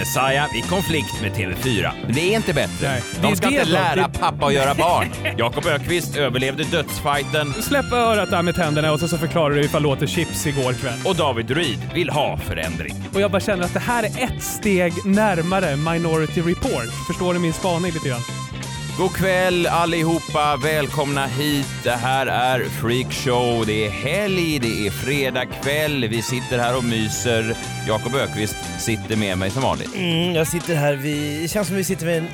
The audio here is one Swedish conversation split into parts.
Messiah i konflikt med TV4. Det är inte bättre. Nej, De ska inte lära Det- pappa att göra barn. Jakob Ökvist överlevde dödsfighten Släpp örat där med tänderna och så, så förklarar du ifall låter chips igår kväll. och David Ruid vill ha förändring. Och jag bara känner att det här är ett steg närmare Minority Report. Förstår du min spaning lite grann? God kväll allihopa, välkomna hit. Det här är Freakshow. Det är helg, det är fredag kväll. Vi sitter här och myser. Jakob Ökvist sitter med mig som vanligt. Mm, jag sitter här vid, det känns som vi sitter vid en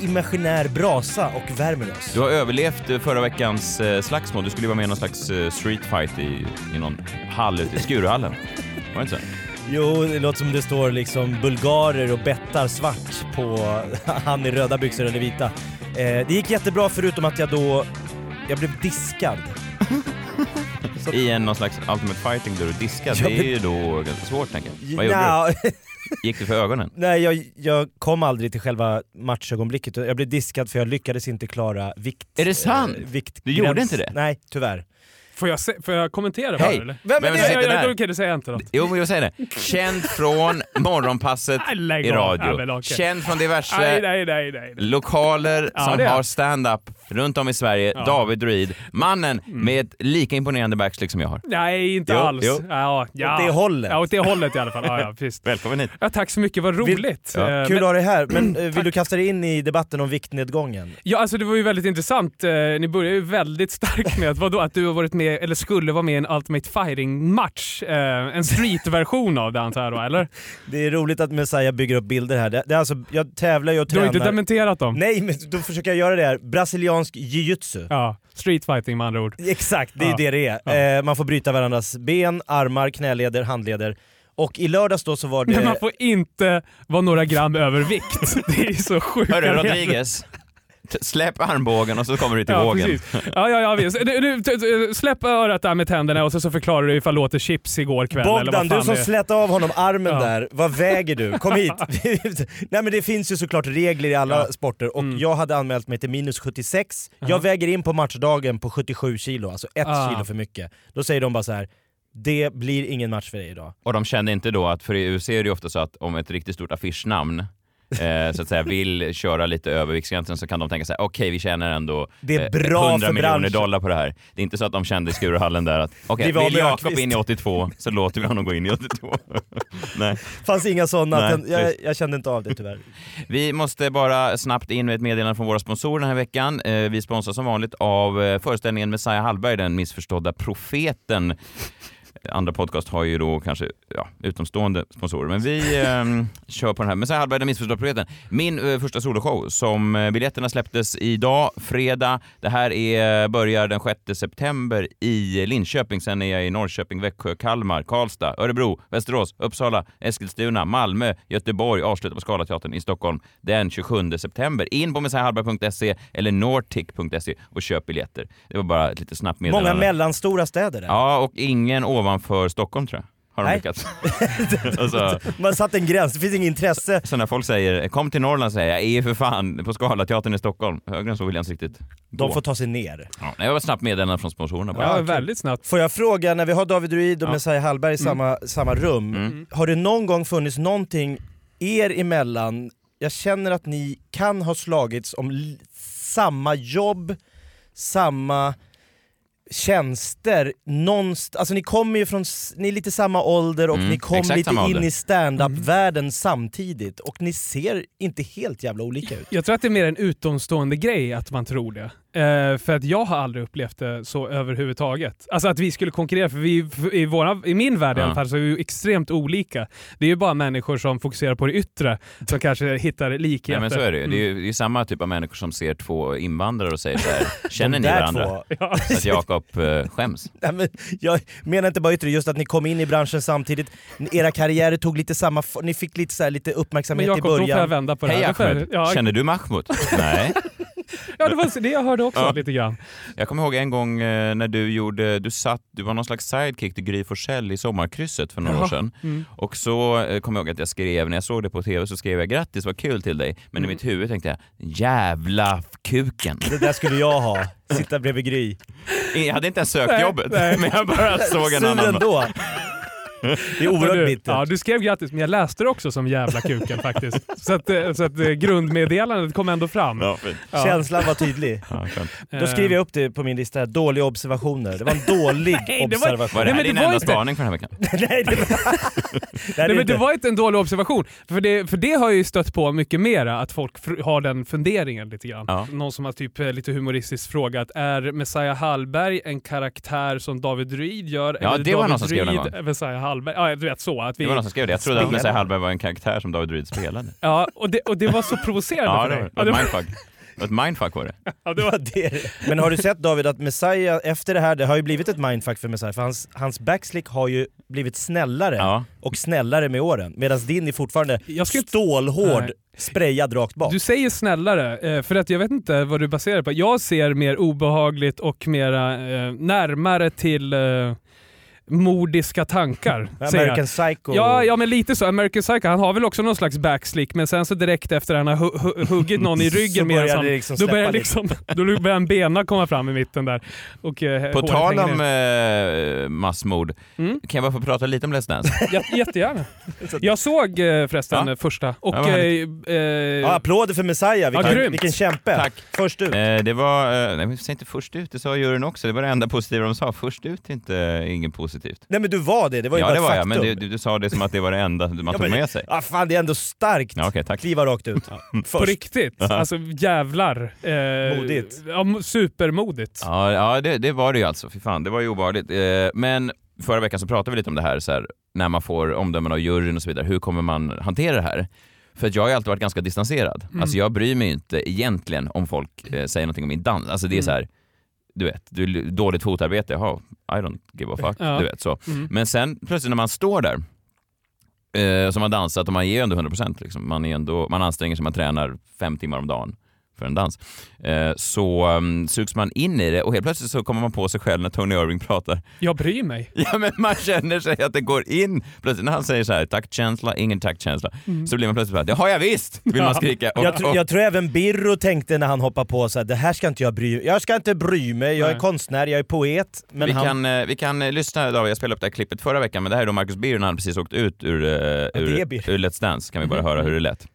imaginär brasa och värmer oss. Du har överlevt eh, förra veckans eh, slagsmål. Du skulle ju vara med i någon slags eh, street fight i, i någon hall ute i Skuruhallen. Var det inte så? Jo, det låter som det står liksom bulgarer och bettar svart på han i röda byxor eller vita. Eh, det gick jättebra förutom att jag då, jag blev diskad. I en någon slags ultimate fighting där du diskar. Ja, Det är men- ju då ganska svårt tänker jag. Vad gjorde Nja, du? Gick det för ögonen? Nej, jag, jag kom aldrig till själva matchögonblicket. Jag blev diskad för jag lyckades inte klara vikt... Är det sant? Eh, viktgräns. Du gjorde inte det? Nej, tyvär. Får jag, se, får jag kommentera Hej. bara eller? Vem är Vem det? där? Okej, det säger jag inte något. Jo, men jag säger det. Känd från morgonpasset i radio. Ja, men okej. Känd från diverse Nej, nej, nej, nej. lokaler Ja, som det har stand-up runt om i Sverige. Ja. David Druid. Mannen med ett lika imponerande backslick som jag har. Nej, inte Jo, alls. jo. Ja, ja. Åt det hållet. Ja, åt det hållet i alla fall. Ja, ja, precis. Välkommen hit. Ja, tack så mycket, vad roligt. Ja. Eh, Kul men- att ha dig här, men eh, vill du kasta dig in i debatten om viktnedgången? Ja, alltså det var ju väldigt intressant. Eh, ni började ju väldigt starkt med att, vadå, att du har varit med, eller skulle vara med i en Ultimate Fighting-match. Eh, en street-version av det antar jag då, eller? Det är roligt att Messiah bygger upp bilder här. Det, det är alltså, jag tävlar ju och Du har tränar... inte dementerat dem? Nej, men då försöker jag göra det här. Brasiliansk jiu-jitsu. Ja, street fighting med andra ord. Exakt, det är Ja. det det är. Eh, man får bryta varandras ben, armar, knäleder, handleder. Och i lördags då så var det... Men man får inte vara några gram över vikt. Det är så sjukt. Hörru Rodriguez. Släpp armbågen och så kommer du till Ja, vågen. precis. Ja, ja, ja, visst. Du, du, släpp örat där med tänderna och så, så förklarar du ifall låter chips igår kväll. eller Bogdan, du som slätade av honom armen Ja. där, vad väger du? Kom hit! Nej men det finns ju såklart regler i alla Ja. sporter och Mm. jag hade anmält mig till minus 76. Aha. Jag väger in på matchdagen på 77 kilo, alltså ett Ah. kilo för mycket. Då säger de bara så här. det blir ingen match för dig idag. Och de kände inte då att, för i UFC är det ju ofta så att om ett riktigt stort affischnamn eh, så att säga vill köra lite över viktsgränsen så kan de tänka sig okej vi tjänar ändå Det är eh, bra 100 för miljoner branschen. dollar på det här. Det är inte så att de kände i Skuruhallen där att okej, var vill Jakob in i 82 så låter vi honom gå in i 82. Nej. Fanns inga sådana, Nej, jag, jag kände inte av det tyvärr. Vi måste bara snabbt in med ett meddelande från våra sponsorer den här veckan. Eh, vi sponsras som vanligt av eh, föreställningen Messiah Hallberg, den missförstådda profeten. Andra podcast har ju då kanske ja, utomstående sponsorer, men vi eh, kör på den här. Messiah Hallberg, den missförstådda profeten. Min eh, första soloshow som eh, biljetterna släpptes idag, fredag. Det här är, börjar den 6 september i Linköping. Sen är jag i Norrköping, Växjö, Kalmar, Karlstad, Örebro, Västerås, Uppsala, Eskilstuna, Malmö, Göteborg, avslutar på Scalateatern i Stockholm den 27 september. In på messiahhallberg.se eller nortic.se och köp biljetter. Det var bara ett lite snabbt meddelande. Många mellanstora städer där. Ja, och ingen ovanför Stockholm tror jag. Har de Nej. lyckats. alltså, Man satt en gräns, det finns inget intresse. så när folk säger kom till Norrland säger jag, är för fan på Scalateatern i Stockholm. Högre än så vill jag inte riktigt De gå. får ta sig ner. Ja, det var ett snabbt meddelande från sponsorerna bara. Ja, väldigt snabbt. Får jag fråga, när vi har David Ruid och Ja. Messiah Hallberg i samma, samma rum, Mm. har det någon gång funnits någonting er emellan, jag känner att ni kan ha slagits om samma jobb, samma tjänster, någonst- alltså ni kommer ju från, ni är lite samma ålder och Mm, ni kom lite in ålder. i stand-up-världen samtidigt och ni ser inte helt jävla olika ut. Jag tror att det är mer en utomstående grej att man tror det. Eh, för att jag har aldrig upplevt det så överhuvudtaget. Alltså att vi skulle konkurrera, för vi, i, våra, i min värld i Ja. alla fall så är vi ju extremt olika. Det är ju bara människor som fokuserar på det yttre som kanske hittar likheter. Ja, men så är det ju. Det är Mm. ju det är samma typ av människor som ser två invandrare och säger så här, känner ni varandra? två. Ja. Så att Jakob eh, skäms. Nej, men jag menar inte bara yttre, just att ni kom in i branschen samtidigt, era karriärer tog lite samma, ni fick lite, så här, lite Men uppmärksamhet Jakob, i då får jag början. vända på det Hej här. Jag- Ahmed, Ja, känner du Mahmoud? Nej. ja, det var det jag hörde också Ja. lite grann. Jag kommer ihåg en gång eh, när du gjorde, du satt, du var någon slags sidekick till Gry Forssell i Sommarkrysset för några Jaha. år sedan. Mm. Och så eh, kommer jag ihåg att jag skrev, när jag såg det på tv så skrev jag grattis, vad kul till dig. Men Mm. i mitt huvud tänkte jag, jävla kuken. Det där skulle jag ha, sitta bredvid Gry. Jag hade inte ens sökt Nej, jobbet, nej. men jag bara såg en annan. ändå. Det är Men oerhört bittert. ja, du skrev grattis, men jag läste det också som jävla kuken faktiskt. Så att, eh, så att eh, grundmeddelandet kom ändå fram. Ja. Ja. Känslan var tydlig. Ja. Då skriver jag upp det på min lista, här, dåliga observationer. Det var en dålig Nej, det var- observation. Var det Nej, här men din det var enda inte- spaning för den här veckan? Nej, det var... Nej, det Nej, men inte. det var inte en dålig observation. För det, för det har jag ju stött på mycket mera, att folk har den funderingen lite grann. Ja. Någon som har typ eh, lite humoristiskt frågat, är Messiah Hallberg en karaktär som David Druid gör? Ja, eller det var David någon som skrev. Messiah Hallberg? Ja, du vet så. Att vi, Det var någon som skrev det. Jag trodde att Spelare. Messiah Hallberg var en karaktär som David Druid spelade. Ja, och det, och det var så provocerande Ja, för det dig. var Ja, ett det var, mindfuck. Ett mindfuck var det. ja, det var, det. Men har du sett David att Messiah efter det här, det har ju blivit ett mindfuck för Messiah för hans, hans backslick har ju blivit snällare Ja. och snällare med åren. Medan din är fortfarande Jag inte- stålhård, Nej. sprayad rakt bak. Du säger snällare, eh, för att jag vet inte vad du baserar på. Jag ser mer obehagligt och mera eh, närmare till eh, mordiska tankar. säger. American Psycho. Ja, ja, men lite så. American Psycho, han har väl också någon slags backslick, men sen så direkt efter han har hu hu huggit någon i Så ryggen börjar medan han, liksom då börjar liksom, då börjar en bena komma fram i mitten där. Och, eh, På tal om eh, massmord, Mm. kan jag bara få prata lite om Let's Dance? Jät- Jättegärna. Jag såg eh, förresten Ja. första och Ja, eh, eh, Ja, applåder för Messiah, vilken, grymt. vilken kämpe. Tack. Först ut. Eh, det var, eh, nej men säg inte först ut, det sa juryn också. Det var det enda positiva de sa. Först ut är inte eh, inget positivt. Nej men du var det, det var ju ja bara det ett var jag, faktum. men du, du, sa det som att det var det enda man Ja, tog med sig. Ah, fan det är ändå starkt. Ja, okej, tack. Kliva rakt ut. på Först. riktigt. Alltså jävlar. Eh, Modigt. Ja, mo- supermodigt. Ja, ja det, det var det ju alltså. Fy fan, det var ju obehagligt. Eh, men förra veckan så pratade vi lite om det här, så här när man får omdömen av juryn och så vidare. Hur kommer man hantera det här? För att jag har alltid varit ganska distanserad. Mm. Alltså jag bryr mig inte egentligen om folk eh, säger någonting om min dans. Alltså det är Mm. så här, du vet, du, dåligt fotarbete, jaha, I don't give a fuck. Ja. Du vet så. Mm. Men sen plötsligt när man står där, eh, som har dansat och man ger ändå 100%, liksom. man, är ändå, man anstränger sig, man tränar fem timmar om dagen för en dans, eh, så um, sugs man in i det och helt plötsligt så kommer man på sig själv när Tony Irving pratar. Jag bryr mig. Ja men man känner sig att det går in. Plötsligt när han säger så här, taktkänsla, ingen taktkänsla, så blir man plötsligt bara, det har jag visst! Vill man skrika. Och, Jag, tr- jag tror även Birro tänkte när han hoppade på så här, det här ska inte jag bry Jag ska inte bry mig, jag är Nej. konstnär, jag är poet. Men vi, han, kan, eh, vi kan eh, lyssna, David, jag spelade upp det här klippet förra veckan, men det här är då Marcus Birro när han precis åkt ut ur, är ur, ur Let's Dance, kan vi bara höra hur det lät.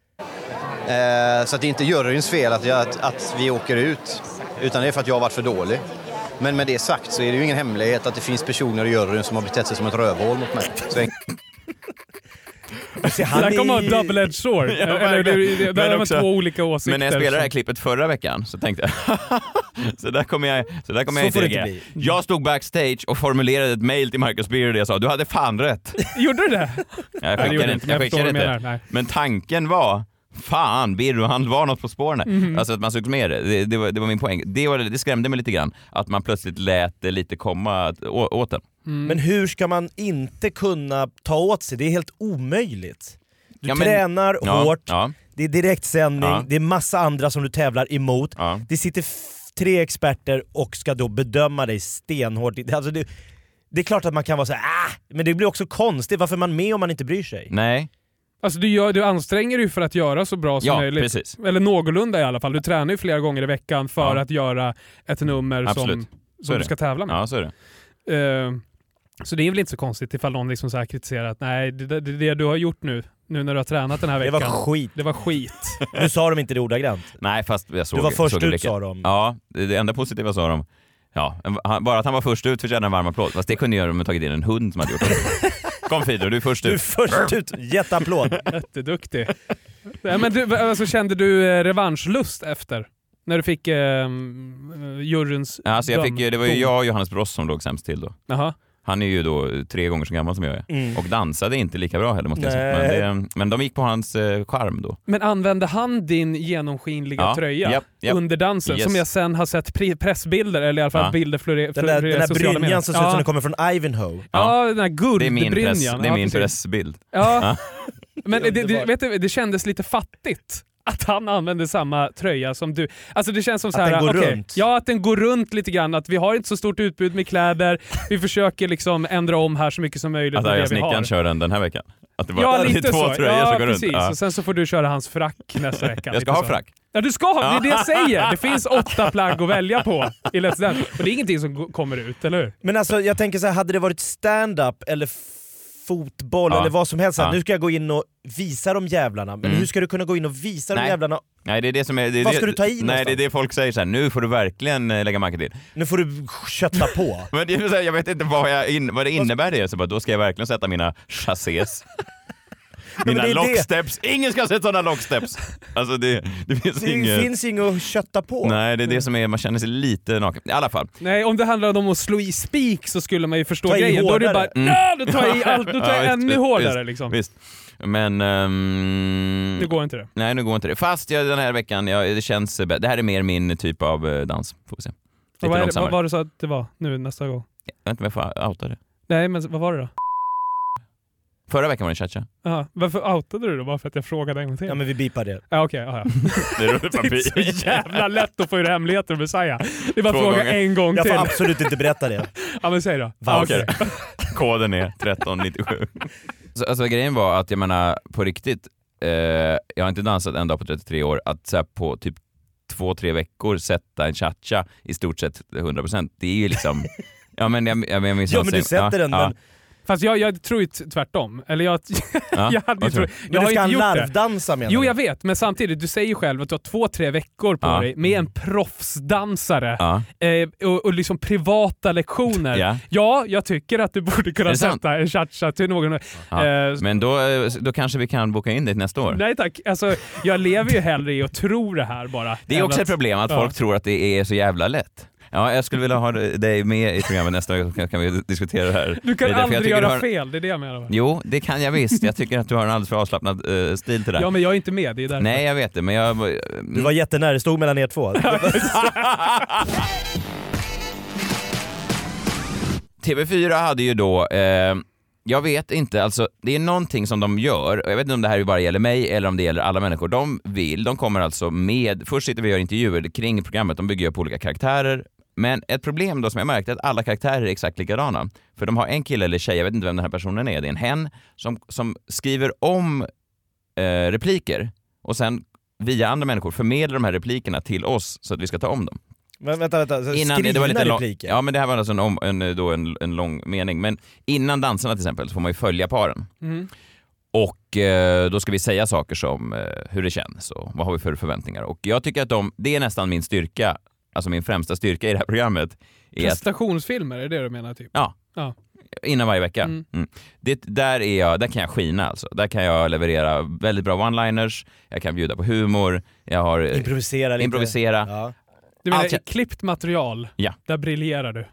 Eh, så att det är inte juryns fel att, jag, att, att vi åker ut, utan det är för att jag har varit för dålig. Men med det sagt så är det ju ingen hemlighet att det finns personer i juryn som har betett sig som ett rövhål mot mig. Så Det han där kommer är- ha double edged sword. Ja, Eller, där Men har man också- två olika åsikter. Men när jag spelade det här klippet förra veckan så tänkte jag så där kommer jag, så där kommer Så jag får inte reagera. Jag stod backstage och formulerade ett mail till Marcus Birro där jag sa du hade fan rätt. Gjorde du det? Jag skickade inte, jag skickade inte. Men tanken var Fan, Birro han var något på spåren. Mhm. Alltså att man såg med det. Det, det, var, det var min poäng. Det, var, det skrämde mig lite grann att man plötsligt lät det lite komma att- å, åt en. Men hur ska man inte kunna ta åt sig? Det är helt omöjligt. Du Ja, men- tränar Ja, hårt, Ja, det är direktsändning, Ja. det är massa andra som du tävlar emot. ja. Det sitter tre experter och ska då bedöma dig stenhårt. Alltså det, det är klart att man kan vara så här, ah! men det blir också konstigt. Varför är man med om man inte bryr sig? Nej, Alltså du, gör, du anstränger dig för att göra så bra som ja möjligt. precis. Eller någorlunda i alla fall. Du tränar ju flera gånger i veckan för Ja. att göra ett nummer Absolut. som, som du det. ska tävla med. Ja, så är det. Eh, så det är väl inte så konstigt ifall någon liksom så här kritiserar att nej, det, det, det du har gjort nu, nu när du har tränat den här Det veckan, var skit. det var skit. Nu sa de inte det ordagrant. Nej, fast jag såg Du var först ut sa de. Ja, det, det enda positiva sa de. Ja, bara att han var först ut förtjänar en varm applåd. Fast det kunde ju göra om de tagit in en hund som hade gjort det. Kom Fido, du är först Du är ut. först ut, jätteapplåd. Jätteduktig. Nej, men du, alltså, kände du eh, revanschlust efter? När du fick eh, juryns Ja, Alltså jag fick, det var ju dom? jag och Johannes Bross som låg sämst till då. Jaha. Han är ju då tre gånger så gammal som jag är. Mm. Och dansade inte lika bra heller måste jag säga. Men, det, men de gick på hans eh, charm då. Men använde han din genomskinliga Ja, tröja japp, japp. under dansen? Yes. Som jag sen har sett pressbilder, eller i alla fall Ja. bilder florerar Den där, den där medier. brynjan som ser ut ja. som den kommer från Ivanhoe. Ja, den här Det är min, press, guldbrynjan. det är min pressbild. Ja. Men det, det, vet du, det kändes lite fattigt att han använde samma tröja som du. Alltså det känns som så Att här, den går okej, runt. Ja, att den går runt lite grann. Att vi har inte så stort utbud med kläder. Vi försöker liksom ändra om här så mycket som möjligt Att Arga snickaren kör den den här veckan. Att det bara Ja, det är lite två så. tröjor Ja, som går precis. runt. Ja. Och sen så får du köra hans frack nästa vecka. Jag lite ska ha så. frack. Ja, du ska ha. Det är det jag säger. Det finns åtta plagg att välja på i Let's Dance. Och det är ingenting som kommer ut, eller hur? Men alltså jag tänker så här, hade det varit stand-up eller fotboll Ja. eller vad som helst, Ja. nu ska jag gå in och visa de jävlarna. Men Mm. hur ska du kunna gå in och visa de Nej. jävlarna? Nej, det är det som är... Det Vad det, ska du ta i Nej, någonstans? det är det folk säger så här. nu får du verkligen eh, lägga märke till. Nu får du kötta på. Men det är så här, jag vet inte vad, jag in, vad det innebär det. Så bara, då ska jag verkligen sätta mina chassés. Mina det. locksteps. Ingen ska ha sett sådana locksteps. Alltså det, det finns Det inget... finns inget att kötta på. Nej, det är det som är, man känner sig lite naken. I alla fall. Nej, om det handlade om att slå i spik så skulle man ju förstå Ta grejen. Då är det bara mm. då tar jag i allt, då tar jag ännu visst, hårdare visst, liksom. Visst. Men... ehm, Det går inte det. Nej, nu går inte det. Fast jag, den här veckan, ja, det känns... Det här är mer min typ av eh, dans, får vi se. Lite vad, är det, vad var det så att det var nu nästa gång? Jag vet inte varför jag outade det. Nej, men vad var det då? Förra veckan var det cha-cha. Aha. Varför outade du då? Bara för att jag frågade en gång till? Ja men vi bipar det. Ja, okej. ja, ja. Det är Det så jävla lätt att få ur hemligheter med Messiah. Det är bara att Två fråga gånger. en gång Jag till. får absolut inte berätta det. Ja, men säg då. Ja, okej. Koden är 1397. Så, alltså, grejen var att jag menar på riktigt, eh, jag har inte dansat en dag på 33 år, att så här, på typ två, tre veckor sätta en cha-cha i stort sett 100%, det är ju liksom... Ja men jag, jag, jag minns Ja men du sätter den, ja, men Fast jag, jag tror ju tvärtom. Eller jag, ja, jag hade ju tro, jag men har du ska inte gjort det. larvdansa menar Jo jag vet, men samtidigt, du säger ju själv att du har två, tre veckor på Ja. dig med en proffsdansare Ja. eh, och, och liksom privata lektioner. Ja. Ja, jag tycker att du borde kunna sätta en cha-cha till någon. Ja. Eh, Men då, eh, då kanske vi kan boka in det till nästa år. Nej tack, alltså, jag lever ju hellre i att tro det här bara. Det är också att- ett problem att Ja. folk tror att det är så jävla lätt. Ja, jag skulle vilja ha dig med i programmet nästa gång så kan vi diskutera det här. Du kan jag aldrig göra har- fel, det är det jag menar. Jo, det kan jag visst. Jag tycker att du har en alldeles för avslappnad eh, stil till det. Ja men jag är inte med, det är därför. Nej, jag vet det, men jag... Du var jättenära, det stod mellan er två. TV4 hade ju då, eh, jag vet inte, alltså det är någonting som de gör, och jag vet inte om det här bara gäller mig eller om det gäller alla människor. De vill, de kommer alltså med, först sitter vi och gör intervjuer kring programmet, de bygger upp olika karaktärer, men ett problem då som jag märkte är att alla karaktärer är exakt likadana. För de har en kille eller tjej, jag vet inte vem den här personen är, det är en hen, som, som skriver om eh, repliker och sen via andra människor förmedlar de här replikerna till oss så att vi ska ta om dem. Men vänta, vänta. Så Innan, det var lite lång, repliker? Ja men det här var alltså en, om, en, då en, en lång mening. Men innan danserna till exempel så får man ju följa paren. Mm. Och eh, då ska vi säga saker som eh, hur det känns och vad har vi för förväntningar. Och jag tycker att de, det är nästan min styrka, alltså min främsta styrka i det här programmet. Är att, Prestationsfilmer, är det det du menar? Typ? ja, Ja. innan varje vecka. Mm. Mm. Det, där, är jag, där kan jag skina alltså. Där kan jag leverera väldigt bra one-liners, jag kan bjuda på humor, jag har... Improvisera lite. Improvisera. Ja. Du menar jag- klippt material, Ja. där briljerar du.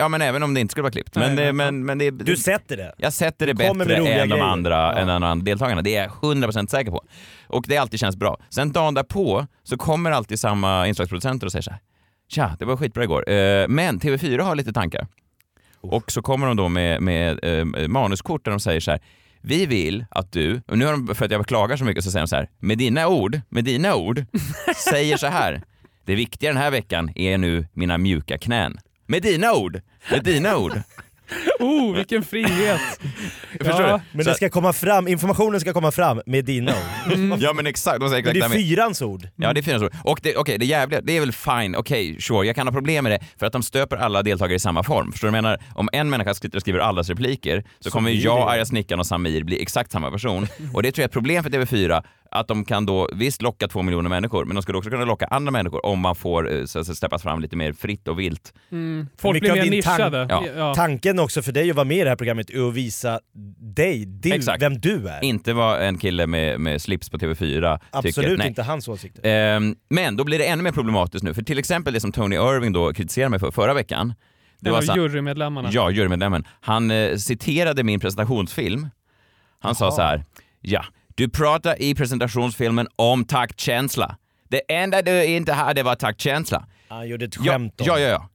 Ja men även om det inte skulle vara klippt. Nej, Men, det, nej, men, men det, Du sätter det. Jag sätter det bättre än de andra, Ja. än de andra deltagarna. Det är jag 100% säker på. Och det alltid känns bra. Sen dagen därpå så kommer alltid samma inslagsproducenter och säger så här. Tja, det var skitbra igår. Eh, Men TV4 har lite tankar. Och så kommer de då med, med eh, manuskort där de säger så här. Vi vill att du, och nu har de, för att jag klagar så mycket så säger de så här. Med dina ord, med dina ord, säger så här. Det viktiga den här veckan är nu mina mjuka knän. Med dina ord, med dina ord. Oh, vilken frihet! Förstår Ja. du? Men Så- det ska komma fram, informationen ska komma fram med dina ord. Ja men exakt, de säger exakt det är fyrans ord. Ja det är fyra ord. Och det, okej, det jävliga, det är väl fine, okej, sure, jag kan ha problem med det för att de stöper alla deltagare i samma form. Förstår du vad jag menar? Om en människa sitter och skriver allas repliker så, kommer blir jag, arga snickaren och Samir bli exakt samma person. Och det tror jag är ett problem för TV4, att de kan då visst locka två miljoner människor, men de skulle också kunna locka andra människor om man får eh, så, så släppas fram lite mer fritt och vilt. Mm. Folk Mycket blir mer nischade. Ja. Ja. Tanken också för dig att vara med i det här programmet är att visa dig, din, Exakt. vem du är. Inte vara en kille med, med slips på TV4 Absolut inte hans åsikter. Ehm, men då blir det ännu mer problematiskt nu, för till exempel det som Tony Irving då kritiserade mig för förra veckan, Det en var så- jurymedlemmarna. Ja, jurymedlemmen. Han eh, citerade min presentationsfilm. Han sa så här. Ja, du pratar i presentationsfilmen om taktkänsla. Det enda du inte hade var taktkänsla. Han gjorde ett Ja, skämt om ja, ja, ja.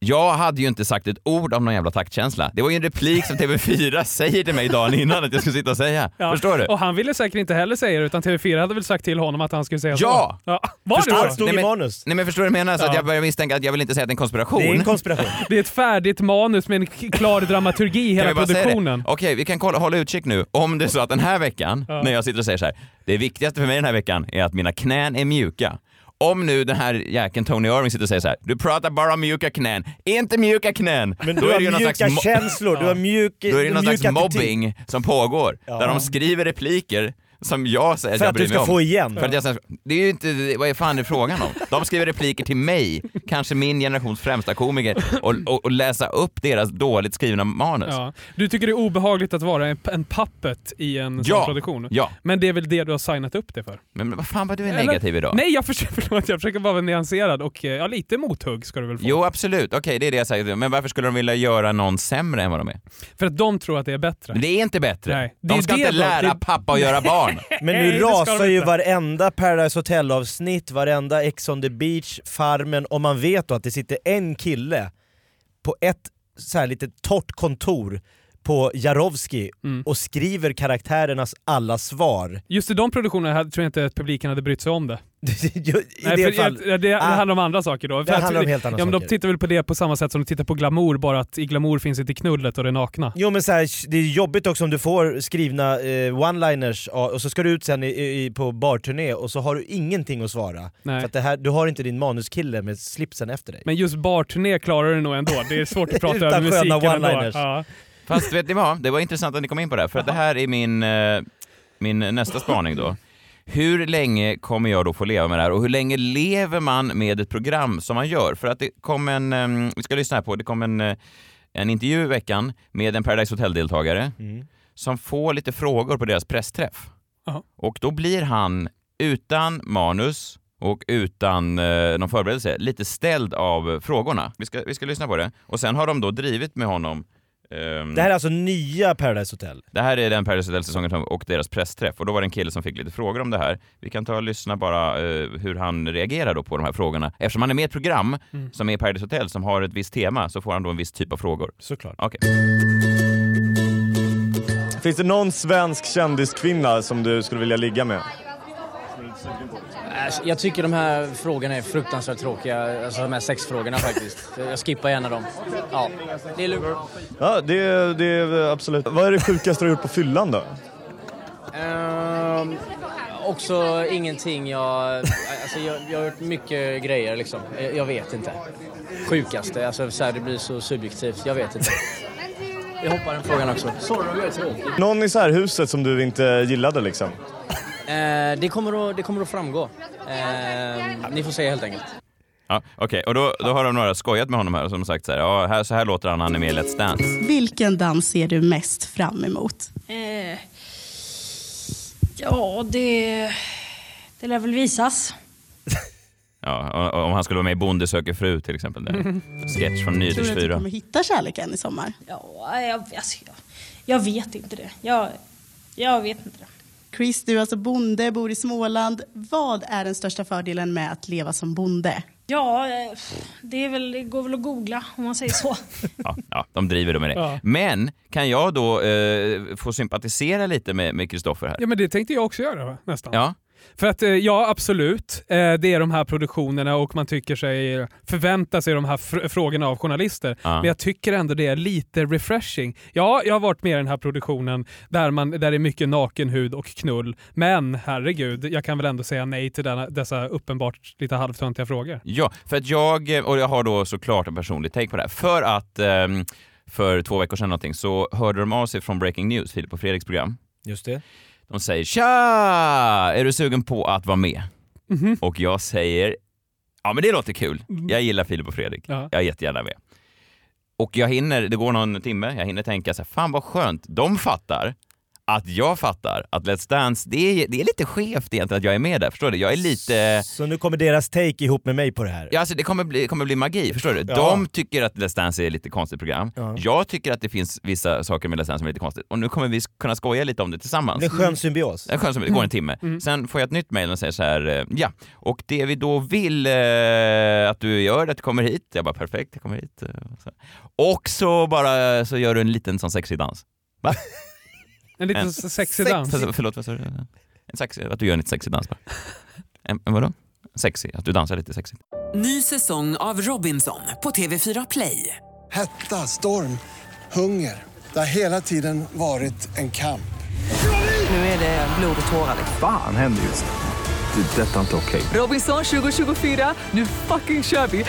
Jag hade ju inte sagt ett ord om någon jävla taktkänsla. Det var ju en replik som TV4 säger till mig dagen innan att jag ska sitta och säga. Ja. Förstår du? Och han ville säkert inte heller säga det, utan TV4 hade väl sagt till honom att han skulle säga Ja! så. Ja! Var Förstår det du? så? Stod Nej, i men- manus. Nej men förstår du vad jag menar? Så att Ja. jag börjar misstänka att jag vill inte säga att det är en konspiration. Det är en konspiration. Det är ett färdigt manus med en klar dramaturgi i hela produktionen. Okej, vi kan kolla, hålla utkik nu. Om det är så att den här veckan, Ja. när jag sitter och säger så här, det viktigaste för mig den här veckan är att mina knän är mjuka. Om nu den här jäkeln Tony Irving sitter och säger så här, du pratar bara om mjuka knän, inte mjuka knän. Men du är har mjuka slags känslor, du har mjuk, Då är det någon slags mobbing som pågår, Ja. där de skriver repliker som jag säger För jag att du bryr mig ska om. få igen. För att jag, säger- det är ju inte, vad är fan det frågan om? De skriver repliker till mig, kanske min generations främsta komiker, och, och, och läsa upp deras dåligt skrivna manus. Ja. Du tycker det är obehagligt att vara en, en puppet i en sån Ja. produktion? Ja. Men det är väl det du har signat upp det för? Men vad fan vad du är Eller- negativ idag. Nej, jag försöker, förlåt, jag försöker bara vara nyanserad och eh, ja, lite mothugg ska du väl få. Jo absolut, okej det är det jag säger. Men varför skulle de vilja göra någon sämre än vad de är? För att de tror att det är bättre. Men det är inte bättre. Nej, är de ska inte då. lära Det- pappa att göra barn. Men Nej, nu rasar ju varenda Paradise Hotel-avsnitt, varenda Ex on the beach, Farmen, och man vet då att det sitter en kille på ett så här lite torrt kontor på Jarowski Mm. och skriver karaktärernas alla svar. Just i de produktionerna tror jag inte att publiken hade brytt sig om det. I Nej, det fall, det, det, det Ah. handlar om andra saker då. Det För att- handlar om helt andra ja, saker. De tittar väl på det på samma sätt som de tittar på glamour, bara att i glamour finns inte knullet och det nakna. Jo men så här, det är jobbigt också om du får skrivna eh, one-liners och så ska du ut sen i, i, på barturné och så har du ingenting att svara. Nej. För att här, du har inte din manuskille med slipsen efter dig. Men just barturné klarar du nog ändå. Det är svårt att prata över musiken sköna ändå. one-liners. Ja. Fast vet ni vad, det var intressant att ni kom in på det här, för att det här är min, eh, min nästa spaning då. Hur länge kommer jag då få leva med det här och hur länge lever man med ett program som man gör? För att det kom en, eh, vi ska lyssna här på, det kom en, eh, en intervju i veckan med en Paradise Hotel-deltagare Mm. som får lite frågor på deras pressträff. Jaha. Och då blir han utan manus och utan eh, någon förberedelse lite ställd av frågorna. Vi ska, vi ska lyssna på det. Och sen har de då drivit med honom ehm, Det här är alltså nya Paradise Hotel. det här är den Paradise Hotel-säsongen som- och deras pressträff och då var det en kille som fick lite frågor om det här. Vi kan ta och lyssna bara eh, hur han reagerar då på de här frågorna. Eftersom han är med i ett program Mm. som är Paradise Hotel som har ett visst tema så får han då en viss typ av frågor. Såklart. Okej. Finns det någon svensk kändiskvinna som du skulle vilja ligga med? Alltså, Jag tycker de här frågorna är fruktansvärt tråkiga, alltså de här sexfrågorna faktiskt. Jag skippar gärna dem. Ja, det är lugnt. Ja, det, är- det är absolut. Vad är det sjukaste du har gjort på fyllan då? Ehm, också ingenting jag... Alltså jag, jag har gjort mycket grejer liksom. Jag, jag vet inte. Sjukaste, alltså så här, det blir så subjektivt. Jag vet inte. Jag hoppar den frågan också. Sorry om jag är tråkig. Någon i så här huset som du inte gillade liksom? Eh, det, kommer att, det kommer att framgå. Eh, ni får se helt enkelt. Ja, Okej, och då, då har de några skojat med honom här och som sagt så här, ja, här, så här låter han när han är med i Let's Dance. Vilken dans ser du mest fram emot? Eh, ja, det, det lär väl visas. Ja, om han skulle vara med i Bonde söker fru till exempel. Där. Sketch från Tror du att du 4. kommer hitta kärleken i sommar? Ja, jag, alltså, jag, jag vet inte det. Jag, jag vet inte det. Chris, du är alltså bonde, bor i Småland. Vad är den största fördelen med att leva som bonde? Ja, eh, det, är väl, det går väl att googla om man säger så. Ja, ja, de driver då med det. Ja. Men kan jag då eh, få sympatisera lite med Kristoffer här? Ja, men det tänkte jag också göra nästan. Ja. För att eh, ja, absolut. Eh, Det är de här produktionerna och man tycker sig förvänta sig de här fr- frågorna av journalister. Ja. Men jag tycker ändå det är lite refreshing. Ja, jag har varit med i den här produktionen där, man, där det är mycket nakenhud och knull. Men herregud, jag kan väl ändå säga nej till denna, dessa uppenbart lite halvtöntiga frågor. Ja, för att jag, och jag har då såklart en personlig take på det här, för att ehm, för två veckor sedan någonting så hörde de av sig från Breaking News, Filip och Fredriks program. Just det. De säger “Tja! Är du sugen på att vara med?” Mhm. Och jag säger “Ja men det låter kul, jag gillar Filip och Fredrik, Ja. jag är jättegärna med”. Och jag hinner, det går någon timme, jag hinner tänka så här, fan vad skönt, de fattar att jag fattar att Let's Dance, det är, det är lite skevt egentligen att jag är med där, förstår du? Jag är lite... Så nu kommer deras take ihop med mig på det här? Ja, alltså det kommer bli, kommer bli magi, förstår du? Ja. De tycker att Let's Dance är ett lite konstigt program. Ja. Jag tycker att det finns vissa saker med Let's Dance som är lite konstigt. Och nu kommer vi kunna skoja lite om det tillsammans. Det är en skön symbios. En skön symbios, det går en timme. Mm. Sen får jag ett nytt mejl och säger så här, eh, ja, och det vi då vill eh, att du gör, är att du kommer hit. Jag bara perfekt, jag kommer hit. Och så bara så gör du en liten sån sexig dans. Va? En liten sexig dans. För, förlåt, vad sa du? En sexig, att du gör en lite sexig dans bara. En, en vadå? Sexig, att du dansar lite sexigt. Ny säsong av Robinson på TV4 Play. Hetta, storm, hunger. Det har hela tiden varit en kamp. Nu är det blod och tårar. Fan händer just det. Det är detta inte okej. Robinson 2024, nu fucking kör vi!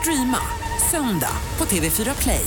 Streama söndag på TV4 Play.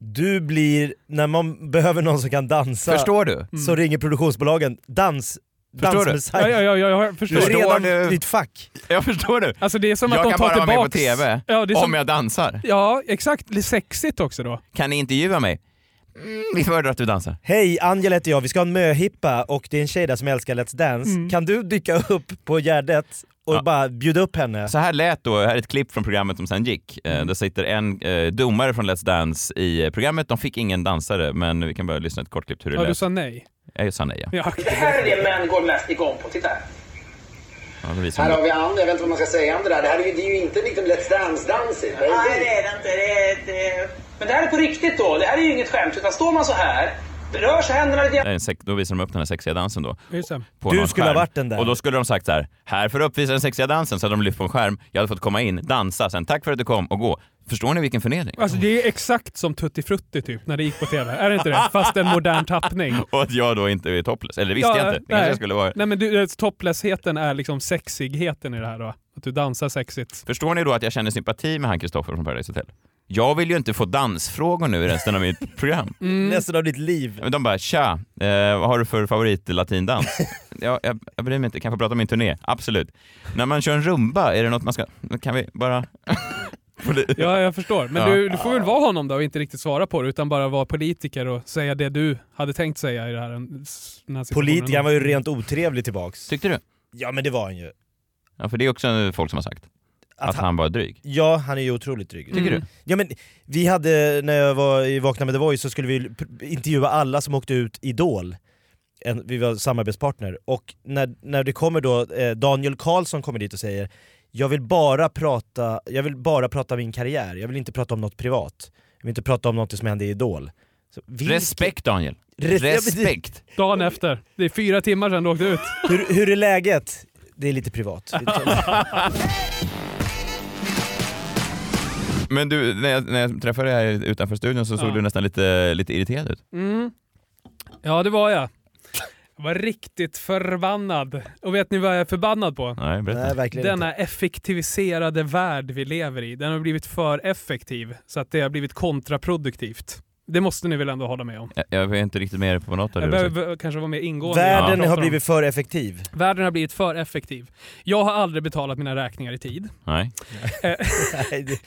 Du blir, när man behöver någon som kan dansa, Förstår du? så ringer produktionsbolagen dans, Förstår du? Ja, ja, ja, jag förstår. Du är redan du? ditt fack. Jag förstår du. Alltså det är som jag att de kan tar bara vara med på. TV Ja, det är som... om jag dansar. Ja, exakt. Det är sexigt också då. Kan ni intervjua mig? Mm, vi föredrar att du dansar. Hej, Angela heter jag, vi ska ha en möhippa och det är en tjej där som älskar Let's Dance. Mm. Kan du dyka upp på Gärdet och Ja. bara bjuda upp henne? Så här lät då, här är ett klipp från programmet som sen gick. Eh, Där sitter en eh, domare från Let's Dance i eh, programmet. De fick ingen dansare, men vi kan bara lyssna ett kort klipp hur det Ja, du lät. sa nej. Jag sa nej, ja. Ja. Det här är det män går mest igång på. Titta här. ja Här har vi Ann, jag vet inte vad man ska säga om det där. Det här är ju, det är ju inte liksom Let's Dance-dansigt. Nej, det är det inte. Det är, det... Men det här är på riktigt då. Det här är ju inget skämt. Utan står man så här, rör sig händerna lite sex- Då visar de upp den här sexiga dansen då. På Du skulle ha skärm. varit den där. Och då skulle de sagt så här, här får du uppvisa den sexiga dansen, så hade de lyft på en skärm. Jag hade fått komma in, dansa, sen tack för att du kom och gå. Förstår ni vilken förnedring? Alltså det är exakt som Tutti Frutti typ, när det gick på TV. Är det inte det? Fast en modern tappning. Och att jag då inte är topless. Eller det visste jag inte. Det kanske nej. jag skulle vara. Nej men du, eh, toplessheten är liksom sexigheten i det här då. Att du dansar sexigt. Förstår ni då att jag känner sympati med han Kristoffer från Paradise Hotel? Jag vill ju inte få dansfrågor nu i resten av mitt program. Mm. Resten av ditt liv. Men de bara “tja, eh, vad har du för favorit latindans?” ja, jag, jag bryr mig inte, kan jag få prata om min turné? Absolut. När man kör en rumba, är det något man ska... Kan vi bara... Ja, jag förstår. Men Ja. du, du får väl vara honom då och inte riktigt svara på det, utan bara vara politiker och säga det du hade tänkt säga i det här, den här situationen. Politikern var ju rent otrevlig tillbaks. Tyckte du? Ja men det var han ju. Ja, för det är också folk som har sagt. Att, han var dryg. Ja, han är ju otroligt dryg. Tycker du? Ja men vi hade, när jag var i Vakna med The Voice så skulle vi intervjua alla som åkte ut Idol. En, vi var samarbetspartner. Och när, när det kommer då, eh, Daniel Karlsson kommer dit och säger jag vill, bara prata, jag vill bara prata min karriär, jag vill inte prata om något privat. Jag vill inte prata om något som hände i Idol. Så, vilken- Respekt Daniel. Res- Respekt. Dagen efter. Det är fyra timmar sedan du åkte ut. Hur, hur är läget? Det är lite privat. Men du, när jag, när jag träffade dig här utanför studion så såg Ja. du nästan lite, lite irriterad ut. Mm. Ja, det var jag. Jag var riktigt förbannad. Och vet ni vad jag är förbannad på? Nej, berätta. Nej, verkligen Denna effektiviserade värld vi lever i. Den har blivit för effektiv så att det har blivit kontraproduktivt. Det måste ni väl ändå hålla med om? Jag, jag är inte riktigt med på något av det Jag behöver kanske vara mer ingående. Världen har blivit för effektiv. Världen har blivit för effektiv. Jag har aldrig betalat mina räkningar i tid. Nej. Eh, Nej,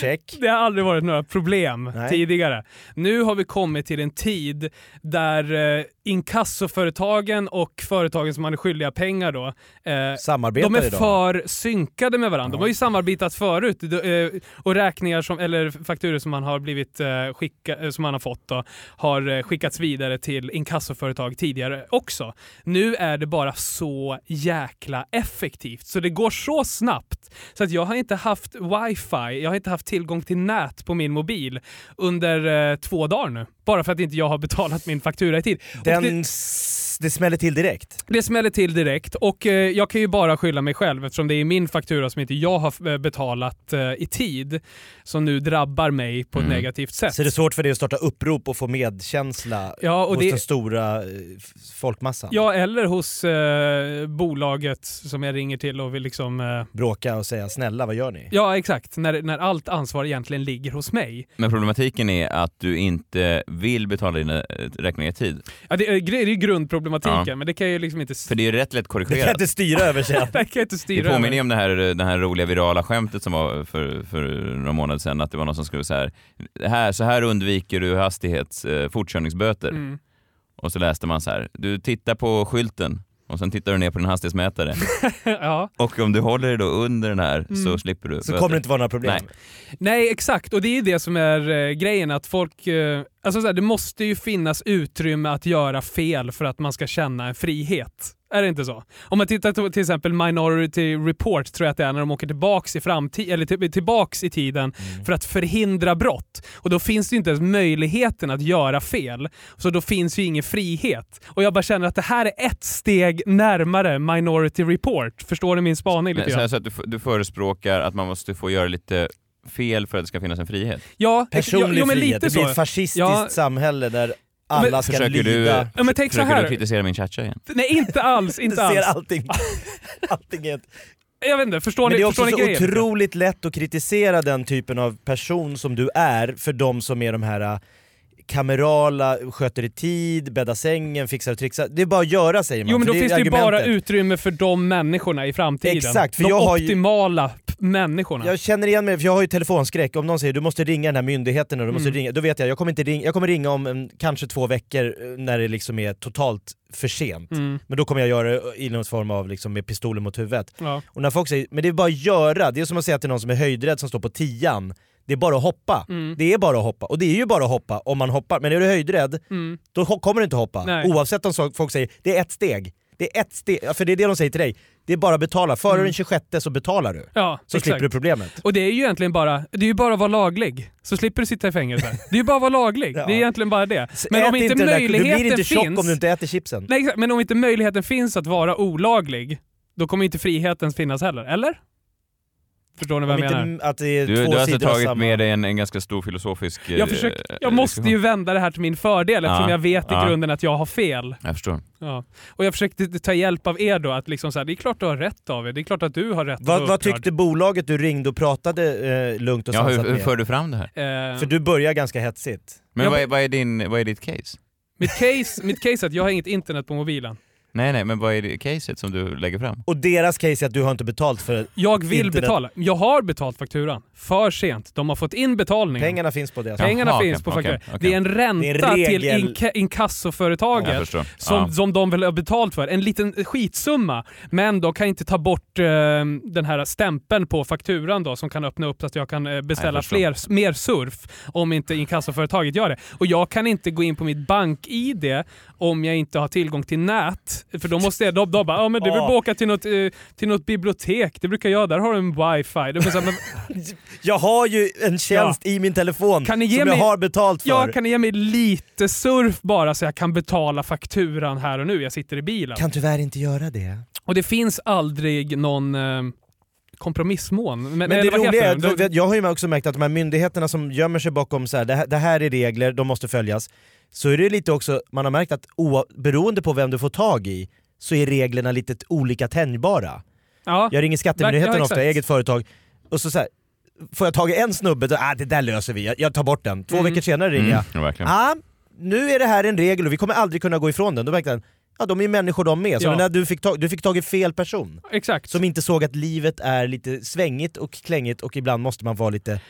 Check. Det har aldrig varit några problem Nej. tidigare. Nu har vi kommit till en tid där eh, inkassoföretagen och företagen som man är skyldiga pengar då, eh, Samarbetar de är idag. för synkade med varandra. De har ju samarbetat förut eh, och räkningar som, eller fakturor som man har blivit eh, skicka, eh, som man har fått då, har eh, skickats vidare till inkassoföretag tidigare också. Nu är det bara så jäkla effektivt så det går så snabbt så att jag har inte haft wifi, jag har inte haft tillgång till nät på min mobil under eh, två dagar nu. Bara för att inte jag har betalat min faktura i tid. Den det, det smäller till direkt? Det smäller till direkt och eh, jag kan ju bara skylla mig själv eftersom det är min faktura som inte jag har eh, betalat eh, i tid som nu drabbar mig på ett Mm. negativt sätt. Så det är svårt för dig att starta upprop och få medkänsla Ja, och hos det- den stora eh, folkmassan? Ja, eller hos eh, bolaget som jag ringer till och vill liksom... Eh, Bråka och säga snälla vad gör ni? ja, exakt. När, när allt ansvar egentligen ligger hos mig. Men problematiken är att du inte vill betala dina räkningar i tid. Ja, det, är, det är ju grundproblematiken, Ja. men det kan ju liksom inte... För det är ju rätt lätt Det korrigerat. kan jag inte styra över sen. det kan inte Det styra påminner över. ju om det här, det här roliga virala skämtet som var för, för några månader sedan, att det var någon som skulle så här, här så här undviker du hastighets, eh, fortkörningsböter. Mm. Och så läste man så här, du tittar på skylten och sen tittar du ner på din hastighetsmätare. ja. och om du håller dig då under den här så Mm. slipper du Så kommer det inte vara några problem? Nej. Nej, exakt. Och det är ju det som är eh, grejen. Att folk... Eh, alltså så här, det måste ju finnas utrymme att göra fel för att man ska känna en frihet. Är det inte så? Om man tittar på till exempel Minority Report, tror jag att det är, när de åker tillbaks i, framti- eller till- tillbaks i tiden för att förhindra brott. Och då finns det ju inte ens möjligheten att göra fel. Så då finns ju ingen frihet. Och jag bara känner att det här är ett steg närmare Minority Report. Förstår du min spaning lite Men, så, att du, du förespråkar att man måste få göra lite fel för att det ska finnas en frihet? Ja, Personlig jo, men frihet, lite det blir ett fascistiskt Ja. samhälle där alla ska Försöker du, lyda. Ja, men tänk så här. du kritisera min cha igen? Nej, inte alls. Du Inte ser alls. allting, allting är ett... Jag vet inte, förstår Men ni, det är också så grejen? otroligt lätt att kritisera den typen av person som du är för de som är de här äh, kamerala, sköter i tid, bäddar sängen, fixar och trixar. Det är bara att göra säger man. Jo men då är finns det ju bara utrymme för de människorna i framtiden. Exakt, för de jag har ju- optimala p- människorna. Jag känner igen mig, för jag har ju telefonskräck. Om någon säger du måste ringa den här myndigheten och du måste Mm. ringa, då vet jag jag kommer, inte ringa, jag kommer ringa om en, kanske två veckor eh, när det liksom är totalt för sent. Mm. Men då kommer jag göra det i någon form av liksom med pistolen mot huvudet. Ja. Och när folk säger men det är bara att göra, det är som att säga till någon som är höjdrädd som står på tian det är bara att hoppa. Mm. Det är bara att hoppa. Och det är ju bara att hoppa om man hoppar. Men är du höjdrädd, Mm. då kommer du inte hoppa. Nej. Oavsett om folk säger det är ett steg. Det är ett steg, för det är det de säger till dig. Det är bara att betala. Före Mm. den 26 så betalar du. Ja, Så exakt. slipper du problemet. Och det är ju egentligen bara, det är ju bara att vara laglig. Så slipper du sitta i fängelse. Det är ju bara att vara laglig. Ja. Det är egentligen bara det. Men ät om inte där- möjligheten Du blir inte tjock finns... om du inte äter chipsen. Nej, exakt. Men om inte möjligheten finns att vara olaglig, då kommer inte friheten finnas heller. Eller? Förstår ni vad Om jag inte menar? att det är Du, två du har alltså av tagit samma... med dig en, en ganska stor filosofisk... eh, Jag, försöker, jag måste ju vända det här till min fördel eftersom Ja, jag vet i ja. grunden att jag har fel. Jag förstår. Ja. Och jag försökte ta hjälp av er då, att liksom så här, det är klart du har rätt David, det är klart att du har rätt att Vad, upprörd. tyckte bolaget du ringde och pratade eh, lugnt och Ja, hur, sansat hur med? för du fram det här? Eh, För du börjar ganska hetsigt. Men Jag- vad, är, vad, är din, vad är ditt case? mitt, case, mitt case är att jag har inget internet på mobilen. Nej, nej, men vad är det caset som du lägger fram? Och deras case är att du har inte betalt för Jag vill internet. betala. Jag har betalt fakturan. För sent. De har fått in betalningen. Pengarna finns på deras Pengarna Jaha, finns okej, på fakturan. okej, okej. Det är en ränta Det är en till regel. inka- inkassoföretaget som, Ja. som de vill ha betalt för. En liten skitsumma. Men de kan inte ta bort eh, den här stämpeln på fakturan då som kan öppna upp så att jag kan eh, beställa Jag fler, mer surf om inte inkassoföretaget gör det. Och jag kan inte gå in på mitt bank-id om jag inte har tillgång till nät. För då måste jag, de, de bara, ja men du vill Ja. bara åka till något, eh, till något bibliotek, det brukar jag, där har du en wifi. Här, men, Jag har ju en tjänst i min telefon Kan ni ge som mig- jag har betalt för. Ja, kan ni ge mig lite surf bara så jag kan betala fakturan här och nu? Jag sitter i bilen. Kan tyvärr inte göra det. Och det finns aldrig någon eh, kompromissmån. Men, Men det roliga är, jag har ju också märkt att de här myndigheterna som gömmer sig bakom så här, det, här, det här är regler, de måste följas. Så är det lite också, man har märkt att beroende på vem du får tag i så är reglerna lite olika tänjbara. Ja, Jag ringer Skattemyndigheten Ja, ofta, eget företag, och så, så här, får jag tag i en snubbe, då, ah, det där löser vi, jag, jag tar bort den. Två Mm. veckor senare ringer jag, ja, verkligen. ah, nu är det här en regel och vi kommer aldrig kunna gå ifrån den. Då märkte jag, ja de är ju människor de med. Så Ja. när du, fick tag, du fick tag i fel person. Exakt. Som inte såg att livet är lite svängigt och klängigt och ibland måste man vara lite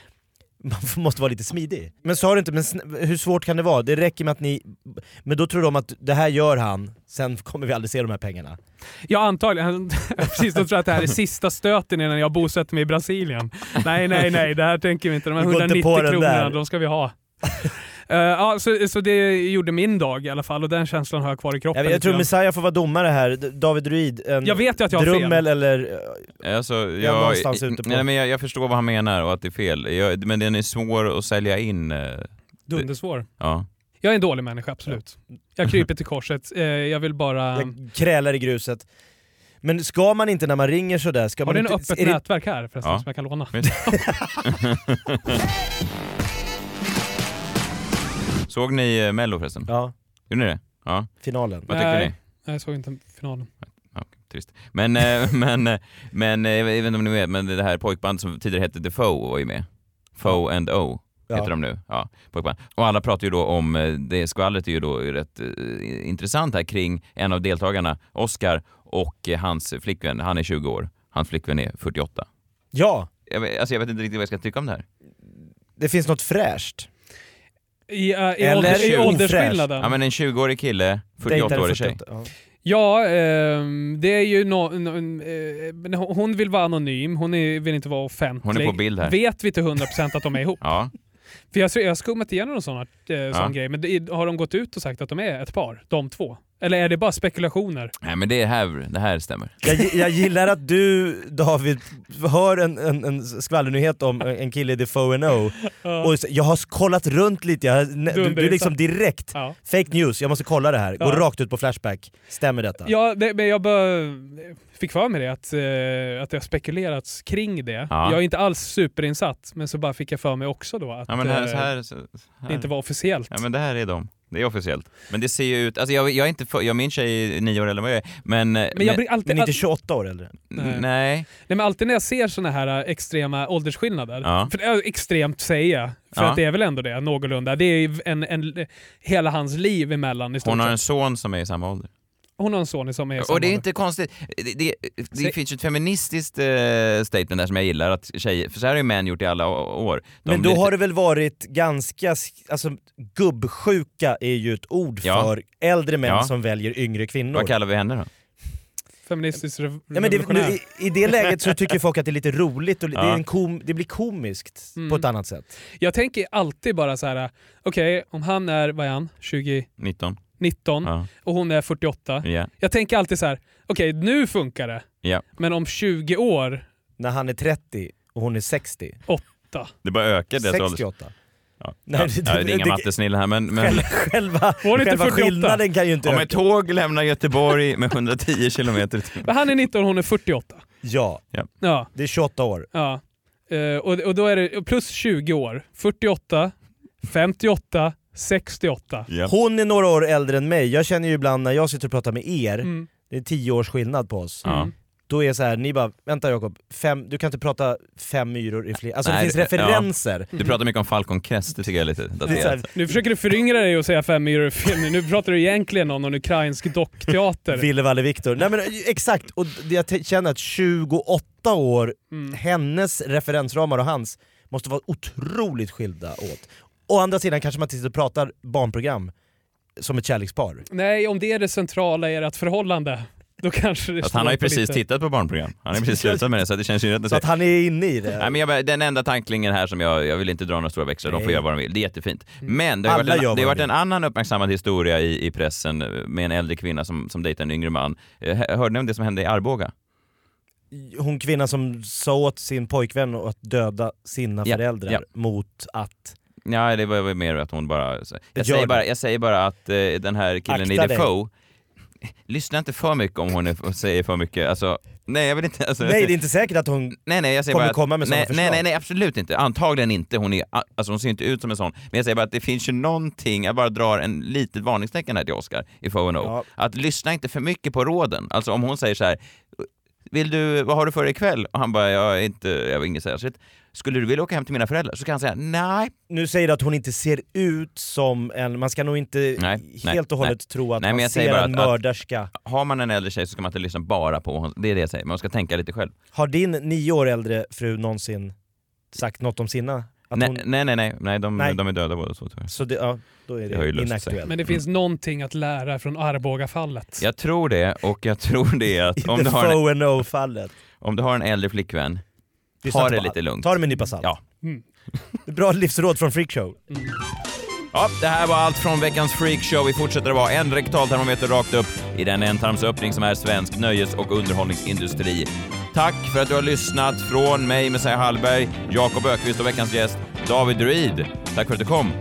man måste vara lite smidig. Men sa du inte, men hur svårt kan det vara? Det räcker med att ni... Men då tror de att det här gör han, sen kommer vi aldrig se de här pengarna. Ja antagligen. Precis, de tror att det här är sista stöten innan jag bosätter mig i Brasilien. Nej, nej, nej, det här tänker vi inte. De här Vi går inte 190 på den kronorna, de ska vi ha. Eh, ja, så, så det gjorde min dag i alla fall och den känslan har jag kvar i kroppen. Jag, jag tror. Messiah får vara domare här, David Druid. En Jag vet ju att jag har fel. drummel eller... Alltså, Jag jag, någonstans ute på- nej, men jag, jag förstår vad han menar och att det är fel. Jag, men den är svår att sälja in. eh, Dundersvår. Ja. Jag är en dålig människa, absolut. Jag kryper till korset. Eh, jag vill bara... Jag krälar i gruset. Men ska man inte när man ringer sådär, ska Har man du en inte... öppet är det- nätverk här förresten Ja. som jag kan låna? Såg ni eh, Mello förresten? Ja. Gjorde ni det? Ja. Finalen. Vad tycker ni? Nej, jag såg inte finalen. Ja, trist. Men, eh, men, eh, men jag vet inte om ni vet, men det här pojkbandet som tidigare hette The Foe var ju med. Foe and O Ja. heter de nu. Ja, pojkband. Och alla pratar ju då om, det skvallret är ju då rätt eh, intressant här kring en av deltagarna, Oscar, och eh, hans flickvän. Han är 20 år, hans flickvän är 48. Ja, Jag vet, alltså jag vet inte riktigt vad jag ska tycka om det här. det finns något fräscht. I, uh, i, Eller ålder, i åldersskillnaden? Ja men en 20-årig kille, Dejtar 48-årig tjej. 48, ja. Ja, ehm, det är ju no, no, eh, men hon vill vara anonym, hon är, vill inte vara offentlig. Hon är på bild här. Vet vi till 100% att de är ihop? Ja. För jag, jag har skummat igenom en sån, här, eh, sån Ja. grej, men det, har de gått ut och sagt att de är ett par, de två? Eller är det bara spekulationer? Nej men det här, det här stämmer. Jag, jag gillar att du David hör en, en, en skvallernyhet om en kille i The Foe and O Ja. och jag har kollat runt lite, jag, du, du är liksom direkt, Ja. fake news, jag måste kolla det här, gå Ja. rakt ut på Flashback. Stämmer detta? Ja, det, men jag bara fick för mig det, att, eh, att det har spekulerats kring det. Ja. Jag är inte alls superinsatt, men så bara fick jag för mig också då att Ja men här, eh, så här, så, här. det inte var officiellt. Ja men det här är de. Det är officiellt. Men det ser ju ut, alltså jag, jag är inte för, jag min tjej är nio år äldre än vad jag är, men... Men jag blir alltid... Men inte 28 år äldre? Nej. Nej. Nej men alltid när jag ser såna här äh, extrema åldersskillnader, Ja. för det är extremt säger jag, för Ja. att det är väl ändå det, någorlunda. Det är ju en, en, hela hans liv emellan i stort Hon har en son som är i samma ålder. Hon har en son som är Och det är inte konstigt. Det, det, det finns ju ett feministiskt eh, statement där som jag gillar, att tjejer, för så här har ju män gjort i alla år. De Men då har det väl varit ganska, sk- alltså gubbsjuka är ju ett ord Ja. för äldre män Ja. som väljer yngre kvinnor. Vad kallar vi henne då? Feministiskt rev- Ja, men det, revolutionär. nu, i, I det läget så tycker folk att det är lite roligt och det, Ja. är en kom, det blir komiskt Mm. på ett annat sätt. Jag tänker alltid bara så här: okej om han är, vad är han, 20, 19? 19 Ja. och hon är 48. Ja. Jag tänker alltid så här: okej nu funkar det, ja. men om 20 år, När han är 30 och hon är 60. 8. Det bara ökar deras ålder. 68. Ja. Nej, ja. det- ja, det är det- inga det- mattesnille här men... men... Själva, själva, Var det inte själva 48? skillnaden kan ju inte Om öka. ett tåg lämnar Göteborg med 110 kilometer i timmen. Han är 19 och hon är 48. Ja, Ja. Ja. det är 28 år. Ja. Eh, och, och då är det plus 20 år. 48, 58, 68. Ja. Hon är några år äldre än mig, jag känner ju ibland när jag sitter och pratar med er, Mm. det är 10 års skillnad på oss. Ja. Då är så här, ni bara, vänta Jakob, fem, du kan inte prata fem myror i fler... Alltså Nej, det finns det- referenser. Du pratar mycket om Falcon Crest, det tycker jag är lite Det är daterat. Nu försöker du föryngra dig och säga fem myror i film. Nu pratar du egentligen om någon ukrainsk dockteater. Ville Valle Viktor. Nej men exakt, och det jag känner att 28 år, Mm. hennes referensramar och hans måste vara otroligt skilda åt. Å andra sidan kanske man till och pratar barnprogram som ett kärlekspar. Nej, om det är det centrala i ert förhållande, då kanske det Att han har ju precis lite- tittat på barnprogram. Han har precis slutat med det så det känns ju rätt Så att han är inne i det. Nej, men jag, den enda tanklingen här som jag, jag vill inte dra några stora växlar, de får göra vad de vill. Det är jättefint. Men det har Alla varit, en, det har varit en annan uppmärksammad historia i, i pressen med en äldre kvinna som, som dejtar en yngre man. Eh, Hörde ni om det som hände i Arboga? Hon kvinnan som sa åt sin pojkvän att döda sina Ja, föräldrar ja. mot att... Ja, det var väl mer att hon bara... Jag säger bara, jag säger bara att eh, den här killen Akta i. Defoe, lyssna inte för mycket om hon är, säger för mycket. Alltså, nej, jag vill inte... Alltså, Nej det är inte säkert att hon Nej nej jag säger kommer bara att, komma med sådana nej, förslag. nej, nej nej absolut inte, antagligen inte. Hon, är, alltså, hon ser inte ut som en sån. Men jag säger bara att det finns ju någonting, jag bara drar en litet varningstecken här till Oscar i Foe No. Ja. Att lyssna inte för mycket på råden. Alltså om hon säger så här, vill du, vad har du för ikväll? Och han bara, jag är inte, jag har inget särskilt. Skulle du vilja åka hem till mina föräldrar? Så kan han säga, nej. Nu säger du att hon inte ser ut som en, man ska nog inte Nej, nej, helt och hållet nej. tro att Nej, man jag säger ser bara en att- att- mörderska. Har man en äldre tjej så ska man inte lyssna bara på hon, det är det jag säger, man ska tänka lite själv. Har din nio år äldre fru någonsin sagt något om sina? Att Nej, hon, nej, nej, nej, nej, de, Nej. de är döda båda två tyvärr. så det, ja, då är Det det inaktuellt. Men det finns någonting att lära från Arboga-fallet. Jag tror det, och jag tror det att om du har en, No-fallet. om du har en äldre flickvän, Lyssna inte det på lite lugnt. Ta det med en nypa salt. Ja. Mm. Bra livsråd från Freakshow. Ja, det här var allt från veckans freakshow. Vi fortsätter att vara en rektaltermometer rakt upp i den ändtarmsöppning som är svensk nöjes och underhållningsindustri. Tack för att du har lyssnat från mig, Messiah Hallberg, Jakob Ökvist och veckans gäst David Druid. Tack för att du kom.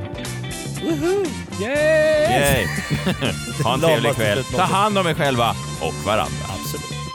Yay! Yay! ha en trevlig Lamaste kväll. slutmålet. Ta hand om er själva och varandra. Absolut.